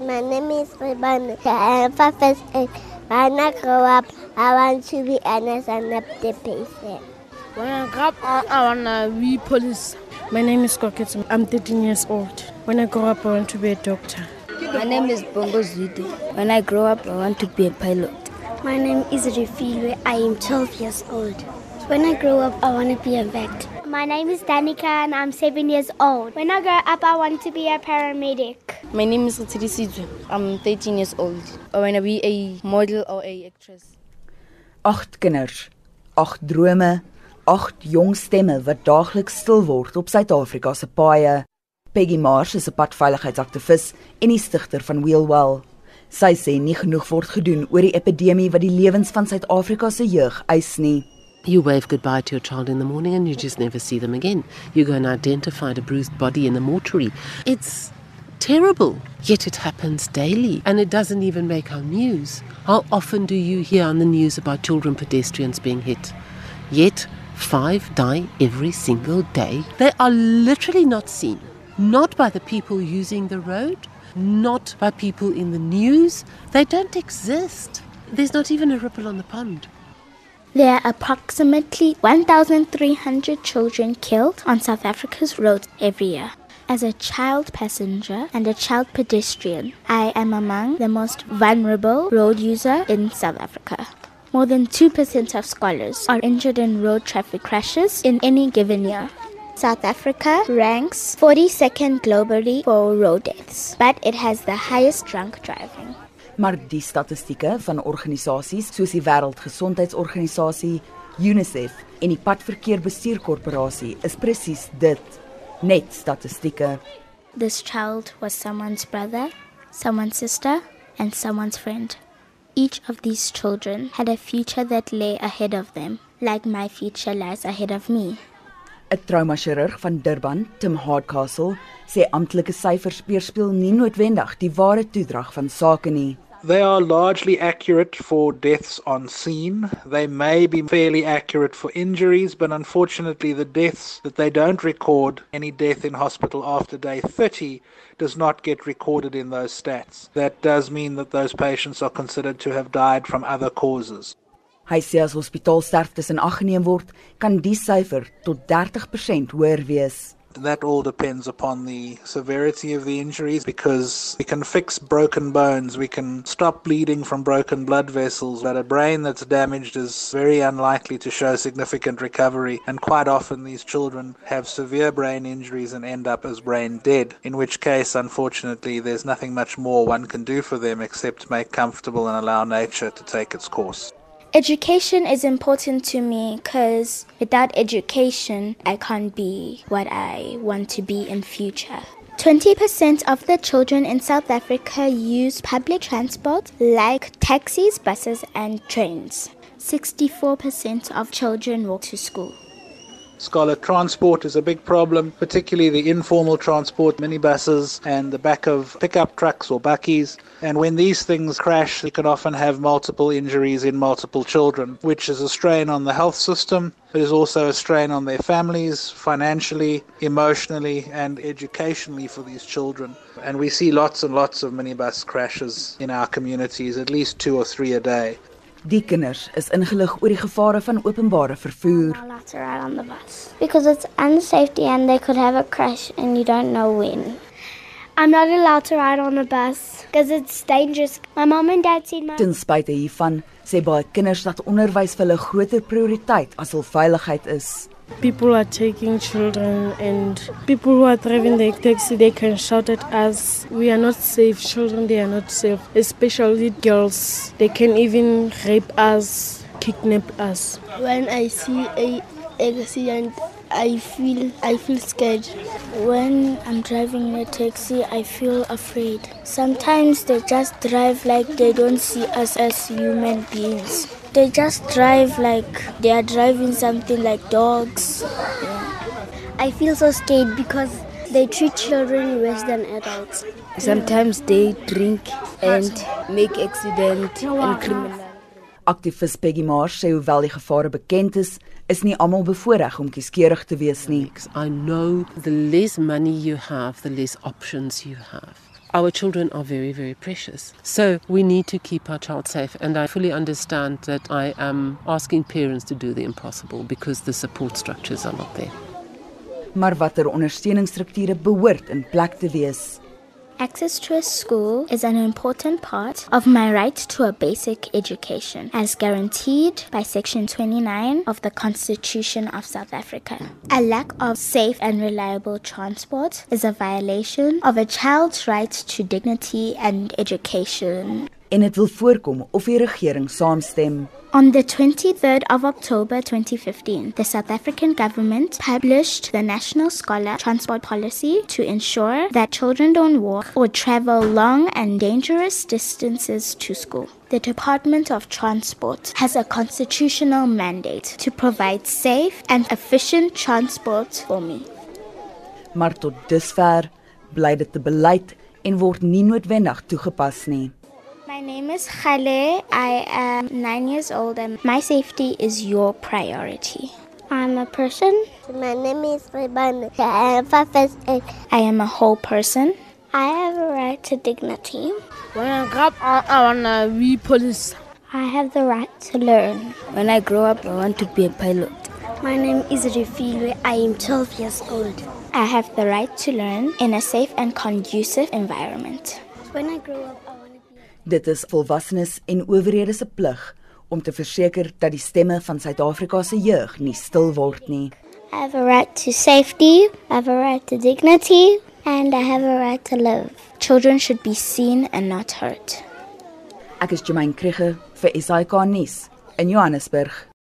My name is Rebana. I am five years old. When I grow up, I want to be an SNP patient. When I grow up, I, I want to be police. My name is Koketsu. I'm 13 years old. When I grow up, I want to be a doctor. My name is Bongo Zudi. When I grow up, I want to be a pilot. My name is Refilwe. I am 12 years old. When I grow up, I want to be a vet. My name is Danica and I'm seven years old. When I grow up, I want to be a paramedic. My name is Rutiri Sidwe. I'm 13 years old. I want to be a model or a actress. Agt kinders, agt drome, agt jong stemme wat daagliks stil word op Suid-Afrika se paaie. Peggy Marsh is 'n padveiligheidsaktivis en die stigter van Wheelwell. Sy sê nie genoeg word gedoen oor die epidemie wat die lewens van Suid-Afrika se jeug eis nie. You wave goodbye to your child in the morning and you just never see them again. You go and identify a bruised body in the mortuary. It's terrible, yet it happens daily and it doesn't even make our news. How often do you hear on the news about children pedestrians being hit? Yet, five die every single day. They are literally not seen, not by the people using the road, not by people in the news. They don't exist. There's not even a ripple on the pond. There are approximately 1,300 children killed on South Africa's roads every year. As a child passenger and a child pedestrian, I am among the most vulnerable road user in South Africa. More than 2% of scholars are injured in road traffic crashes in any given year. South Africa ranks 42nd globally for road deaths, but it has the highest drunk driving. Maar die statistieke van organisasies soos die Wêreldgesondheidsorganisasie, UNICEF en die Padverkeerbestuurkorporasie is presies dit, net statistieke. This child was someone's brother, someone's sister, and someone's friend. Each of these children had a future that lay ahead of them, like my future lies ahead of me. 'n Traumachirurg van Durban, Tim Hardcastle, sê amptelike syfers weerspieël nie noodwendig die ware toedrag van sake nie. They are largely accurate for deaths on scene. They may be fairly accurate for injuries, but unfortunately, the deaths that they don't record, any death in hospital after day 30, does not get recorded in those stats. That does mean that those patients are considered to have died from other causes. Hy sê as hospitaalsterftes in ag geneem word, kan die syfer tot 30% hoër wees. That all depends upon the severity of the injuries because we can fix broken bones, we can stop bleeding from broken blood vessels, but a brain that's damaged is very unlikely to show significant recovery. And quite often, these children have severe brain injuries and end up as brain dead, in which case, unfortunately, there's nothing much more one can do for them except make comfortable and allow nature to take its course. Education is important to me because without education, I can't be what I want to be in future. 20% of the children in South Africa use public transport like taxis, buses, and trains. 64% of children walk to school. Scholar transport is a big problem, particularly the informal transport, minibuses, and the back of pickup trucks or bakkies. And when these things crash, you can often have multiple injuries in multiple children, which is a strain on the health system. It is also a strain on their families, financially, emotionally, and educationally for these children. And we see lots and lots of minibus crashes in our communities, at least two or three a day. Die kinders is ingelig oor die gevare van openbare vervoer. Because it's unsafety and they could have a crash and you don't know when. I'm not allowed to ride on a bus because it's dangerous. My mom and dad said my Ten spyte hiervan sê baie kinders dat onderwys vir hulle groter prioriteit as hul veiligheid is. People are taking children and people who are driving the taxi they can shout at us we are not safe children they are not safe especially girls they can even rape us kidnap us When I see a accident, I feel I feel scared. When I'm driving a taxi, I feel afraid. Sometimes they just drive like they don't see us as human beings. They just drive like they are driving something like dogs. I feel so scared because they treat children worse than adults. Sometimes they drink and make accident and criminal. Aktivis Peggy Marsh sê hoewel die gevare bekend is, is nie almal bevoordeel om kieskeurig te wees nie. I know the less money you have, the less options you have. Our children are very, very precious. So we need to keep our child safe. And I fully understand that I am asking parents to do the impossible because the support structures are not there. Maar watter ondersteuningsstrukture behoort in plek te wees? Access to a school is an important part of my right to a basic education, as guaranteed by Section 29 of the Constitution of South Africa. A lack of safe and reliable transport is a violation of a child's right to dignity and education. En dit wil voorkom of die regering saamstem. On the 23rd of October 2015, the South African government published the National Scholar Transport Policy to ensure that children don't walk or travel long and dangerous distances to school. The Department of Transport has a constitutional mandate to provide safe and efficient transport for me. Maar tot dusver bly dit 'n beleid en word nie noodwendig toegepas nie. My name is Khale. I am nine years old, and my safety is your priority. I'm a person. My name is Rebane. I am five years old. I am a whole person. I have a right to dignity. When I grow up, I, I want to be police. I have the right to learn. When I grow up, I want to be a pilot. My name is Refilwe. I am 12 years old. I have the right to learn in a safe and conducive environment. When I grow up, Dit is volwassenes en owerhede se plig om te verseker dat die stemme van Suid-Afrika se jeug nie stil word nie. I have a right to safety. I have a right to dignity. And I have a right to live. Children should be seen and not hurt. Ek is Jermaine Krige vir SAK nuus in Johannesburg.